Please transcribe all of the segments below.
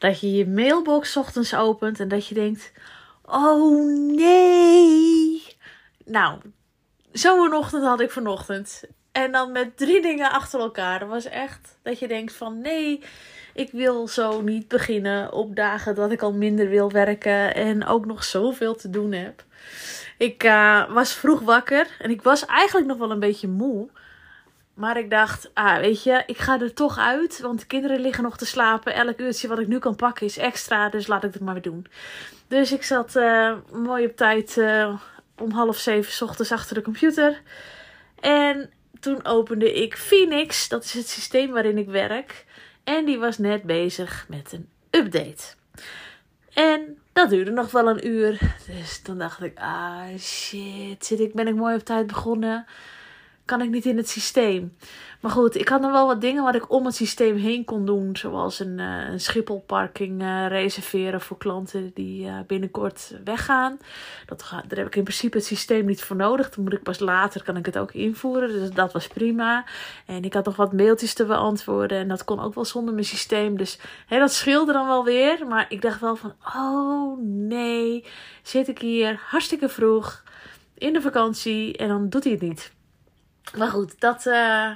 Dat je je mailbox ochtends opent en dat je denkt: Oh nee. Nou, zo'n ochtend had ik vanochtend. En dan met drie dingen achter elkaar. Dat was echt dat je denkt: van nee, ik wil zo niet beginnen op dagen dat ik al minder wil werken en ook nog zoveel te doen heb. Ik uh, was vroeg wakker en ik was eigenlijk nog wel een beetje moe. Maar ik dacht, ah, weet je, ik ga er toch uit. Want de kinderen liggen nog te slapen. Elk uurtje wat ik nu kan pakken is extra. Dus laat ik het maar weer doen. Dus ik zat uh, mooi op tijd uh, om half zeven ochtends achter de computer. En toen opende ik Phoenix. Dat is het systeem waarin ik werk. En die was net bezig met een update. En dat duurde nog wel een uur. Dus toen dacht ik, ah shit, zit ik, ben ik mooi op tijd begonnen kan ik niet in het systeem. Maar goed, ik had nog wel wat dingen wat ik om het systeem heen kon doen. Zoals een, uh, een uh, reserveren voor klanten die uh, binnenkort weggaan. Dat daar heb ik in principe het systeem niet voor nodig. Dan moet ik pas later, kan ik het ook invoeren. Dus dat was prima. En ik had nog wat mailtjes te beantwoorden. En dat kon ook wel zonder mijn systeem. Dus dat scheelde dan wel weer. Maar ik dacht wel van, oh nee, zit ik hier hartstikke vroeg in de vakantie en dan doet hij het niet. Maar goed, dat uh,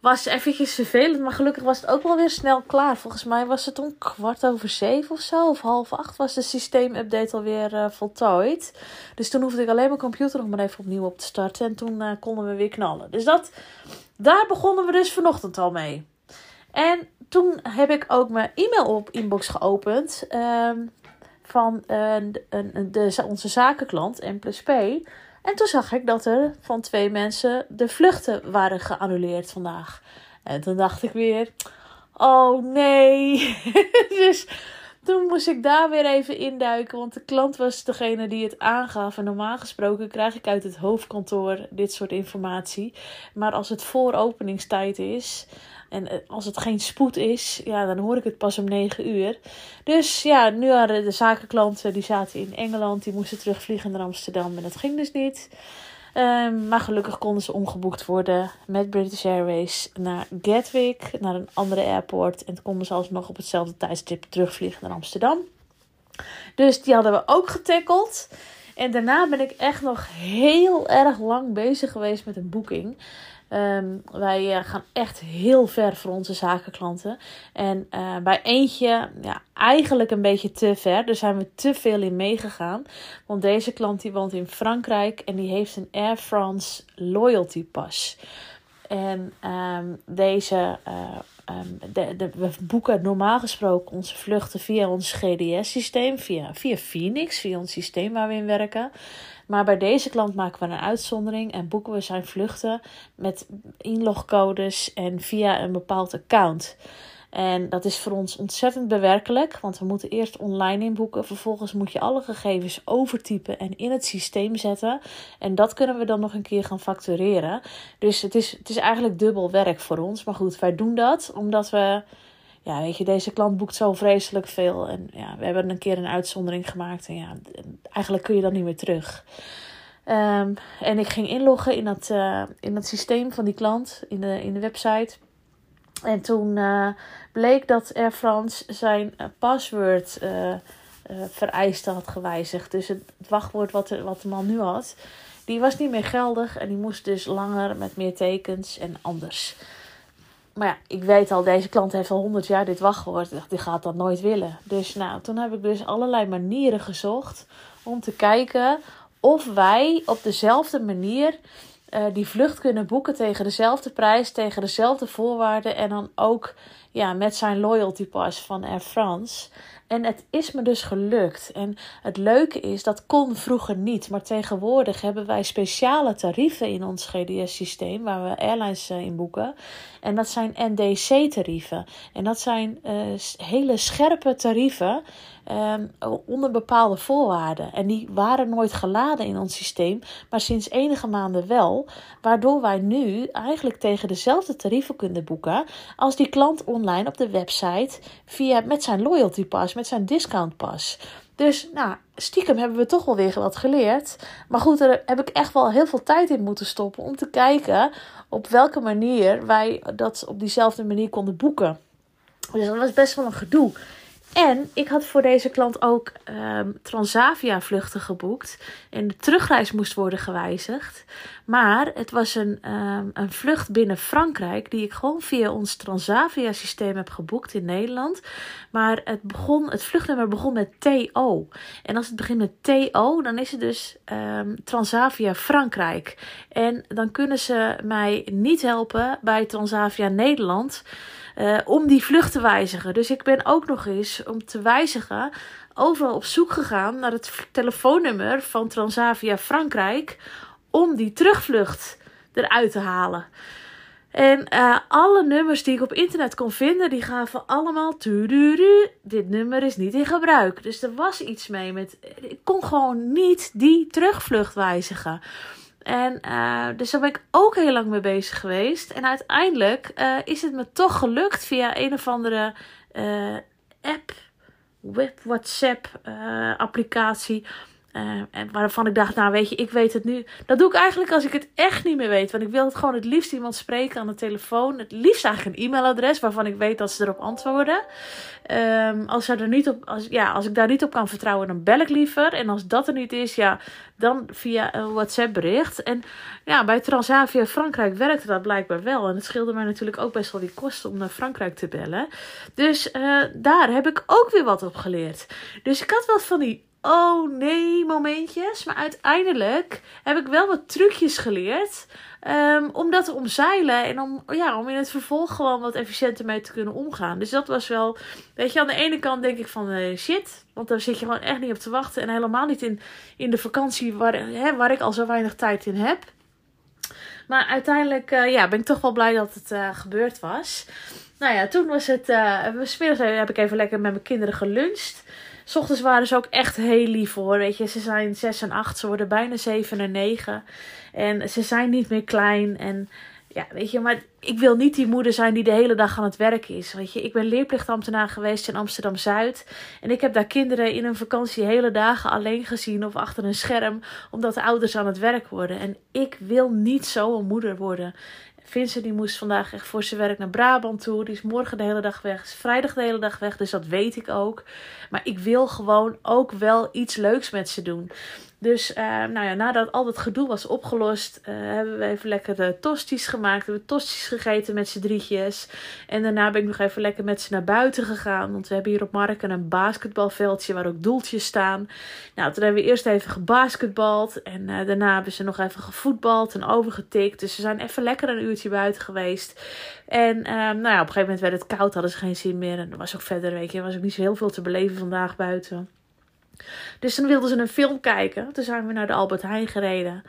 was eventjes vervelend. Maar gelukkig was het ook wel weer snel klaar. Volgens mij was het om kwart over zeven of zo. Of half acht was de systeemupdate alweer uh, voltooid. Dus toen hoefde ik alleen mijn computer nog maar even opnieuw op te starten. En toen uh, konden we weer knallen. Dus dat, daar begonnen we dus vanochtend al mee. En toen heb ik ook mijn e-mail op inbox geopend. Um, van de, onze zakenklant, M P. En toen zag ik dat er van twee mensen de vluchten waren geannuleerd vandaag. En toen dacht ik weer: oh nee. dus toen moest ik daar weer even induiken, want de klant was degene die het aangaf. En normaal gesproken krijg ik uit het hoofdkantoor dit soort informatie. Maar als het voor openingstijd is, en eh, als het geen spoed is, ja, dan hoor ik het pas om 9 uur. Dus ja, nu waren de zakenklanten, die zaten in Engeland, die moesten terugvliegen naar Amsterdam en dat ging dus niet. Um, maar gelukkig konden ze omgeboekt worden met British Airways naar Gatwick, naar een andere airport. En konden ze alsnog op hetzelfde tijdstip terugvliegen naar Amsterdam. Dus die hadden we ook getackeld. En daarna ben ik echt nog heel erg lang bezig geweest met een boeking. Um, wij uh, gaan echt heel ver voor onze zakenklanten. En uh, bij eentje, ja, eigenlijk een beetje te ver. Daar zijn we te veel in meegegaan. Want deze klant die woont in Frankrijk en die heeft een Air France Loyalty Pass. En um, deze, uh, um, de, de, we boeken normaal gesproken onze vluchten via ons GDS-systeem, via, via Phoenix, via ons systeem waar we in werken. Maar bij deze klant maken we een uitzondering en boeken we zijn vluchten met inlogcodes en via een bepaald account. En dat is voor ons ontzettend bewerkelijk, want we moeten eerst online inboeken. Vervolgens moet je alle gegevens overtypen en in het systeem zetten. En dat kunnen we dan nog een keer gaan factureren. Dus het is, het is eigenlijk dubbel werk voor ons. Maar goed, wij doen dat omdat we ja, weet je, deze klant boekt zo vreselijk veel. En ja, we hebben een keer een uitzondering gemaakt. En ja, eigenlijk kun je dan niet meer terug. Um, en ik ging inloggen in dat, uh, in dat systeem van die klant, in de, in de website. En toen uh, bleek dat Air France zijn uh, password vereisten had gewijzigd. Dus het, het wachtwoord wat de, wat de man nu had, die was niet meer geldig. En die moest dus langer met meer tekens en anders. Maar ja, ik weet al, deze klant heeft al 100 jaar dit wachtwoord. Die gaat dat nooit willen. Dus nou, toen heb ik dus allerlei manieren gezocht om te kijken of wij op dezelfde manier uh, die vlucht kunnen boeken tegen dezelfde prijs, tegen dezelfde voorwaarden en dan ook ja, met zijn loyalty pass van Air France. En het is me dus gelukt. En het leuke is, dat kon vroeger niet. Maar tegenwoordig hebben wij speciale tarieven in ons GDS-systeem, waar we airlines uh, in boeken. En dat zijn NDC-tarieven. En dat zijn uh, hele scherpe tarieven ehm, onder bepaalde voorwaarden. En die waren nooit geladen in ons systeem, maar sinds enige maanden wel. Waardoor wij nu eigenlijk tegen dezelfde tarieven kunnen boeken als die klant online op de website via, met zijn loyalty pas, met zijn discount pas. Dus nou, stiekem hebben we toch wel weer wat geleerd. Maar goed, daar heb ik echt wel heel veel tijd in moeten stoppen om te kijken op welke manier wij dat op diezelfde manier konden boeken. Dus dat was best wel een gedoe. En ik had voor deze klant ook um, Transavia vluchten geboekt. En de terugreis moest worden gewijzigd. Maar het was een, um, een vlucht binnen Frankrijk. Die ik gewoon via ons Transavia systeem heb geboekt in Nederland. Maar het, begon, het vluchtnummer begon met TO. En als het begint met TO, dan is het dus um, Transavia Frankrijk. En dan kunnen ze mij niet helpen bij Transavia Nederland. Uh, om die vlucht te wijzigen. Dus ik ben ook nog eens om te wijzigen overal op zoek gegaan naar het telefoonnummer van Transavia Frankrijk om die terugvlucht eruit te halen. En uh, alle nummers die ik op internet kon vinden, die gaven allemaal dit nummer is niet in gebruik. Dus er was iets mee met ik kon gewoon niet die terugvlucht wijzigen. En uh, dus daar ben ik ook heel lang mee bezig geweest. En uiteindelijk uh, is het me toch gelukt via een of andere uh, app, web WhatsApp applicatie uh, en waarvan ik dacht, nou weet je, ik weet het nu. Dat doe ik eigenlijk als ik het echt niet meer weet. Want ik wil het gewoon het liefst iemand spreken aan de telefoon. Het liefst eigenlijk een e-mailadres waarvan ik weet dat ze erop antwoorden. Um, als, er niet op, als, ja, als ik daar niet op kan vertrouwen, dan bel ik liever. En als dat er niet is, ja, dan via een WhatsApp bericht. En ja, bij Transavia Frankrijk werkte dat blijkbaar wel. En het scheelde mij natuurlijk ook best wel die kosten om naar Frankrijk te bellen. Dus uh, daar heb ik ook weer wat op geleerd. Dus ik had wat van die oh nee momentjes. Maar uiteindelijk heb ik wel wat trucjes geleerd. Um, om dat te omzeilen en om, ja, om in het vervolg gewoon wat efficiënter mee te kunnen omgaan. Dus dat was wel, weet je, aan de ene kant denk ik van uh, shit, want daar zit je gewoon echt niet op te wachten. En helemaal niet in, in de vakantie waar, hè, waar ik al zo weinig tijd in heb. Maar uiteindelijk uh, ja, ben ik toch wel blij dat het uh, gebeurd was. Nou ja, toen was het, uh, smiddags heb ik even lekker met mijn kinderen geluncht. S ochtends waren ze ook echt heel lief hoor. Weet je, ze zijn 6 en 8, ze worden bijna 7 en 9. En ze zijn niet meer klein. En ja, weet je, maar ik wil niet die moeder zijn die de hele dag aan het werk is. Weet je, ik ben leerplichtambtenaar geweest in Amsterdam Zuid. En ik heb daar kinderen in een vakantie hele dagen alleen gezien of achter een scherm, omdat de ouders aan het werk worden. En ik wil niet zo een moeder worden. Vincent die moest vandaag echt voor zijn werk naar Brabant toe. Die is morgen de hele dag weg. Is vrijdag de hele dag weg. Dus dat weet ik ook. Maar ik wil gewoon ook wel iets leuks met ze doen. Dus uh, nou ja, nadat al dat gedoe was opgelost, uh, hebben we even lekker tosties gemaakt. We hebben tosties gegeten met z'n drietjes. En daarna ben ik nog even lekker met ze naar buiten gegaan. Want we hebben hier op Marken een basketbalveldje waar ook doeltjes staan. Nou, toen hebben we eerst even gebasketbald. En uh, daarna hebben ze nog even gevoetbald en overgetikt. Dus ze zijn even lekker een uurtje buiten geweest. En nou ja, op een gegeven moment werd het koud, hadden ze geen zin meer. En er was ook verder, weet je, was ook niet zo heel veel te beleven vandaag buiten. Dus toen wilden ze een film kijken. Toen zijn we naar de Albert Heijn gereden.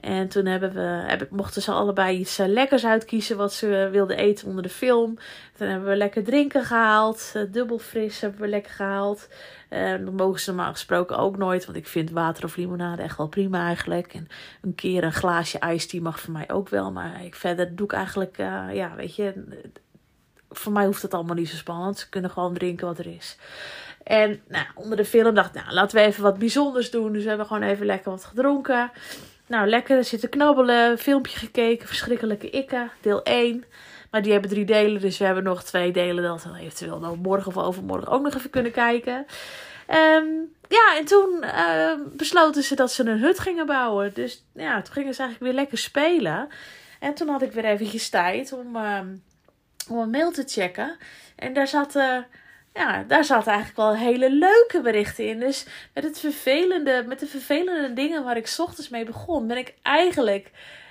En toen hebben we, mochten ze allebei iets eh, lekkers uitkiezen wat ze wilden eten onder de film. Toen hebben we lekker drinken gehaald. Uh, dubbel fris hebben we lekker gehaald. Uh, dat mogen ze normaal gesproken ook nooit. Want ik vind water of limonade echt wel prima eigenlijk. En een keer een glaasje iced tea mag voor mij ook wel. Maar ik, verder doe ik eigenlijk, ja weet je... Voor mij hoeft het allemaal niet zo spannend. Ze kunnen gewoon drinken wat er is. En nou, onder de film dacht ik, nou, laten we even wat bijzonders doen. Dus we hebben gewoon even lekker wat gedronken. Nou, lekker zitten knabbelen, filmpje gekeken, verschrikkelijke ikke, deel 1. Maar die hebben drie delen, dus we hebben nog twee delen dat we eventueel nog morgen of overmorgen ook nog even kunnen kijken. Um, ja, en toen uh, besloten ze dat ze een hut gingen bouwen. Dus ja, toen gingen ze eigenlijk weer lekker spelen. En toen had ik weer eventjes tijd om, um, om een mail te checken. En daar zaten ja, daar zaten eigenlijk wel hele leuke berichten in. Dus met, het vervelende, met de vervelende dingen waar ik ochtends mee begon, ben ik eigenlijk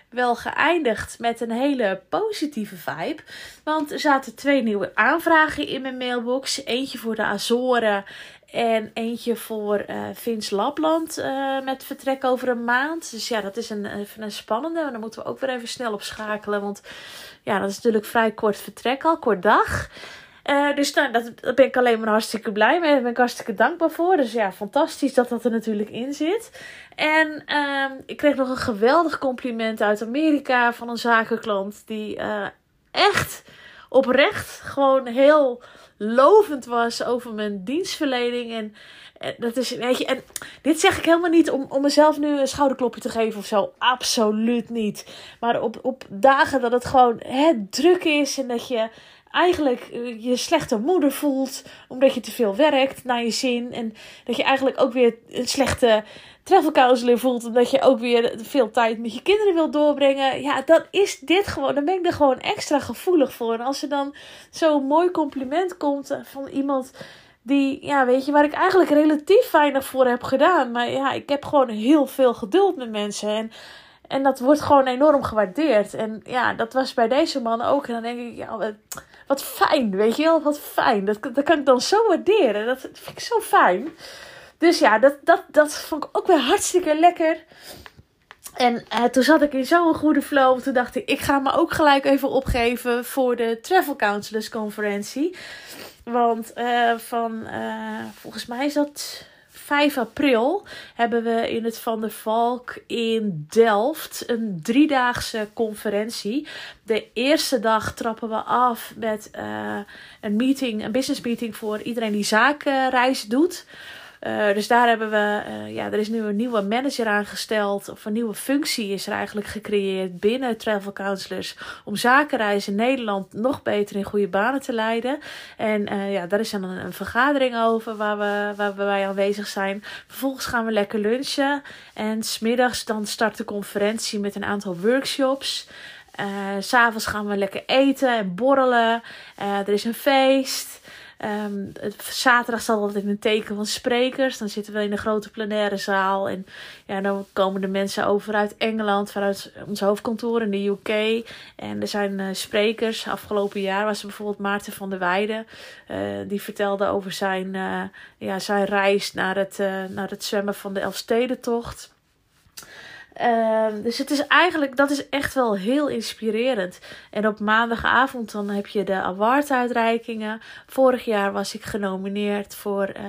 wel geëindigd met een hele positieve vibe. Want er zaten twee nieuwe aanvragen in mijn mailbox. Eentje voor de Azoren en eentje voor uh, Vins Lapland uh, met vertrek over een maand. Dus ja, dat is een, even een spannende. Maar dan moeten we ook weer even snel op schakelen. Want ja, dat is natuurlijk vrij kort vertrek al, kort dag. Uh, dus nou, dat, daar ben ik alleen maar hartstikke blij mee. Daar ben ik hartstikke dankbaar voor. Dus ja, fantastisch dat dat er natuurlijk in zit. En uh, ik kreeg nog een geweldig compliment uit Amerika van een zakenklant. Die uh, echt oprecht gewoon heel lovend was over mijn dienstverlening. En, en, dat is, weet je, en dit zeg ik helemaal niet om, om mezelf nu een schouderklopje te geven of zo. Absoluut niet. Maar op, op dagen dat het gewoon hè, druk is en dat je eigenlijk eh, je slechte moeder voelt omdat je te veel werkt naar je zin. En dat je eigenlijk ook weer een slechte travel counselor voelt omdat je ook weer veel tijd met je kinderen wilt doorbrengen. Ja, dan is dit gewoon, dan ben ik er gewoon extra gevoelig voor. En als er dan zo'n mooi compliment komt van iemand die, ja, weet je, waar ik eigenlijk relatief weinig voor heb gedaan. Maar ja, ik heb gewoon heel veel geduld met mensen. En en dat wordt gewoon enorm gewaardeerd. En ja, dat was bij deze man ook. En dan denk ik, ja, wat, fijn, weet je wel, wat fijn. Dat, dat kan ik dan zo waarderen. Dat vind ik zo fijn. Dus ja, dat, dat, dat vond ik ook weer hartstikke lekker. En eh, toen zat ik in zo'n goede flow. Toen dacht ik, ik ga me ook gelijk even opgeven voor de Travel Counselors conferentie. Want uh, van, uh, volgens mij is dat 5 april hebben we in het Van der Valk in Delft een driedaagse conferentie. De eerste dag trappen we af met uh, een meeting, een business meeting voor iedereen die zakenreis doet. Uh, dus daar hebben we, uh, ja, er is nu een nieuwe manager aangesteld, of een nieuwe functie is er eigenlijk gecreëerd binnen Travel Counselors om zakenreizen Nederland nog beter in goede banen te leiden. En uh, ja, daar is dan een, vergadering over waar we, waar we aanwezig zijn. Vervolgens gaan we lekker lunchen en smiddags dan start de conferentie met een aantal workshops. Uh, S'avonds gaan we lekker eten en borrelen. Er is een feest. Um, zaterdag staat altijd een teken van sprekers. Dan zitten we in de grote plenaire zaal. En ja, dan komen de mensen over uit Engeland, vanuit ons hoofdkantoor in de UK. En er zijn uh, sprekers. Afgelopen jaar was er bijvoorbeeld Maarten van der Weijden. Uh, die vertelde over zijn, uh, ja, zijn reis naar het, naar het zwemmen van de Elfstedentocht. Um, dus het is eigenlijk, dat is echt wel heel inspirerend. En op maandagavond dan heb je de award-uitreikingen. Vorig jaar was ik genomineerd voor uh,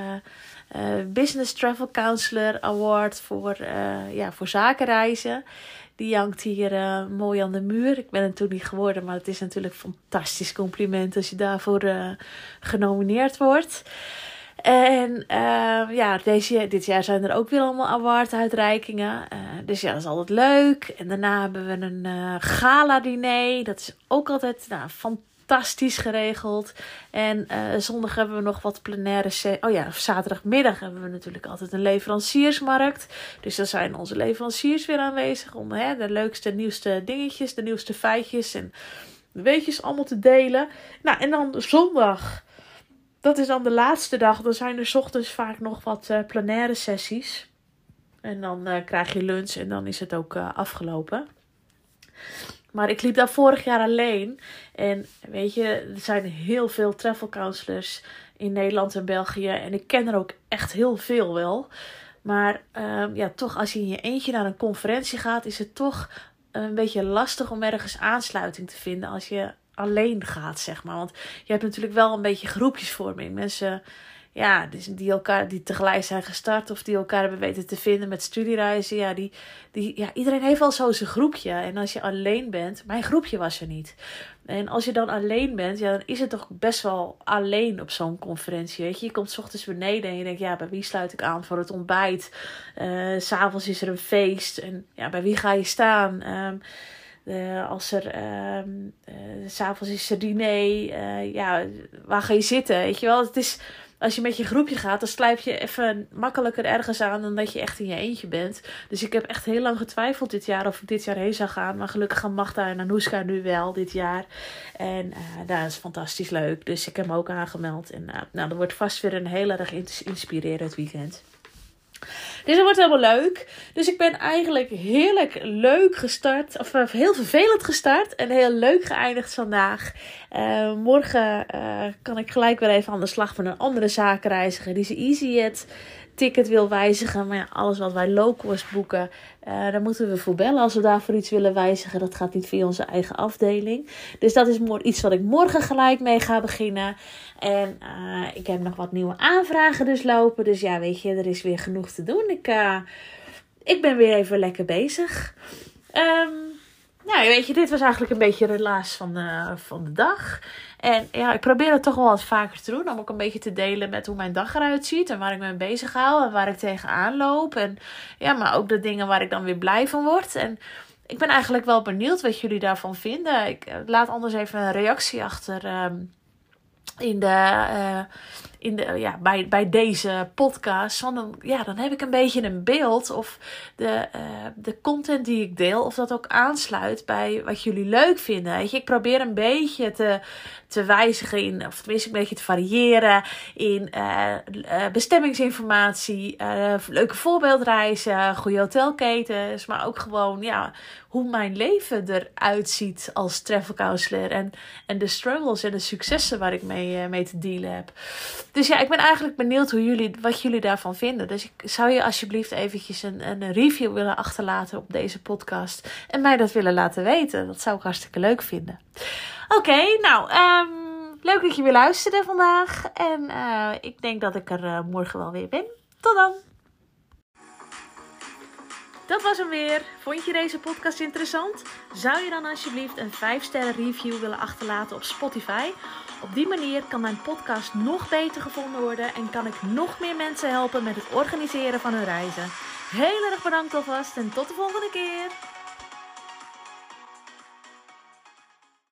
uh, Business Travel Counselor Award voor, uh, ja, voor zakenreizen. Die hangt hier mooi aan de muur. Ik ben het toen niet geworden, maar het is natuurlijk een fantastisch compliment als je daarvoor genomineerd wordt. En uh, ja, deze, dit jaar zijn er ook weer allemaal award-uitreikingen. Uh, dus ja, dat is altijd leuk. En daarna hebben we een uh, gala-diner. Dat is ook altijd nou, fantastisch geregeld. En zondag hebben we nog wat plenaire... Oh ja, zaterdagmiddag hebben we natuurlijk altijd een leveranciersmarkt. Dus dan zijn onze leveranciers weer aanwezig om hè, de leukste, nieuwste dingetjes, de nieuwste feitjes en weetjes allemaal te delen. Nou, en dan zondag dat is dan de laatste dag. Dan zijn er ochtends vaak nog wat uh, plenaire sessies. En dan uh, krijg je lunch en dan is het ook uh, afgelopen. Maar ik liep daar vorig jaar alleen. En weet je, er zijn heel veel travel counselors in Nederland en België. En ik ken er ook echt heel veel wel. Maar um, ja, toch als je in je eentje naar een conferentie gaat, is het toch een beetje lastig om ergens aansluiting te vinden als je alleen gaat, zeg maar. Want je hebt natuurlijk wel een beetje groepjesvorming. Mensen ja, die elkaar die tegelijk zijn gestart of die elkaar hebben weten te vinden met studiereizen. Ja, die, die, ja, iedereen heeft al zo zijn groepje. En als je alleen bent, mijn groepje was er niet. En als je dan alleen bent, ja, dan is het toch best wel alleen op zo'n conferentie. Weet je, je komt s ochtends beneden en je denkt, ja, bij wie sluit ik aan voor het ontbijt? Uh, S'avonds is er een feest en ja, bij wie ga je staan? Um, uh, als er uh, uh, s'avonds is er diner, uh, ja, waar ga je zitten? Weet je wel, het is, als je met je groepje gaat, dan slijp je even makkelijker ergens aan dan dat je echt in je eentje bent. Dus ik heb echt heel lang getwijfeld dit jaar of ik dit jaar heen zou gaan. Maar gelukkig gaan Magda en Anouska nu wel dit jaar. En dat is fantastisch leuk. Dus ik heb me ook aangemeld. En nou, dat wordt vast weer een heel erg inspirerend weekend. Dus het wordt helemaal leuk. Dus ik ben eigenlijk heerlijk leuk gestart. Of eh, heel vervelend gestart. En heel leuk geëindigd vandaag. Uh, morgen uh, kan ik gelijk weer even aan de slag van een andere zakenreiziger. Die is EasyJet. Ticket wil wijzigen. Maar ja, alles wat wij low cost boeken, uh, daar moeten we voor bellen als we daarvoor iets willen wijzigen. Dat gaat niet via onze eigen afdeling. Dus dat is iets wat ik morgen gelijk mee ga beginnen. En uh, ik heb nog wat nieuwe aanvragen dus lopen. Dus ja, weet je, er is weer genoeg te doen. Ik, uh, ik ben weer even lekker bezig. Um, nou, weet je, dit was eigenlijk een beetje de laatste van de, van de dag. En ja, ik probeer het toch wel wat vaker te doen. Om ook een beetje te delen met hoe mijn dag eruit ziet. En waar ik me bezig hou. En waar ik tegenaan loop. En ja, maar ook de dingen waar ik dan weer blij van word. En ik ben eigenlijk wel benieuwd wat jullie daarvan vinden. Ik eh, laat anders even een reactie achter. Um, in de, uh, in de, ja, bij, bij deze podcast. Dan, ja, dan heb ik een beetje een beeld of de, uh, de content die ik deel, of dat ook aansluit bij wat jullie leuk vinden. Weet je, ik probeer een beetje te, te wijzigen in, of tenminste een beetje te variëren in uh, uh, bestemmingsinformatie, leuke voorbeeldreizen, goede hotelketens, maar ook gewoon, ja, hoe mijn leven eruit ziet als travel counselor en, en de struggles en de successen waar ik mee, mee te dealen heb. Dus ja, ik ben eigenlijk benieuwd hoe jullie, wat jullie daarvan vinden. Dus ik zou je alsjeblieft eventjes een, een review willen achterlaten op deze podcast. En mij dat willen laten weten. Dat zou ik hartstikke leuk vinden. Oké, nou, um, leuk dat je weer luisterde vandaag. En uh, ik denk dat ik er uh, morgen wel weer ben. Tot dan! Dat was hem weer. Vond je deze podcast interessant? Zou je dan alsjeblieft een 5-sterren review willen achterlaten op Spotify? Op die manier kan mijn podcast nog beter gevonden worden en kan ik nog meer mensen helpen met het organiseren van hun reizen. Heel erg bedankt alvast en tot de volgende keer.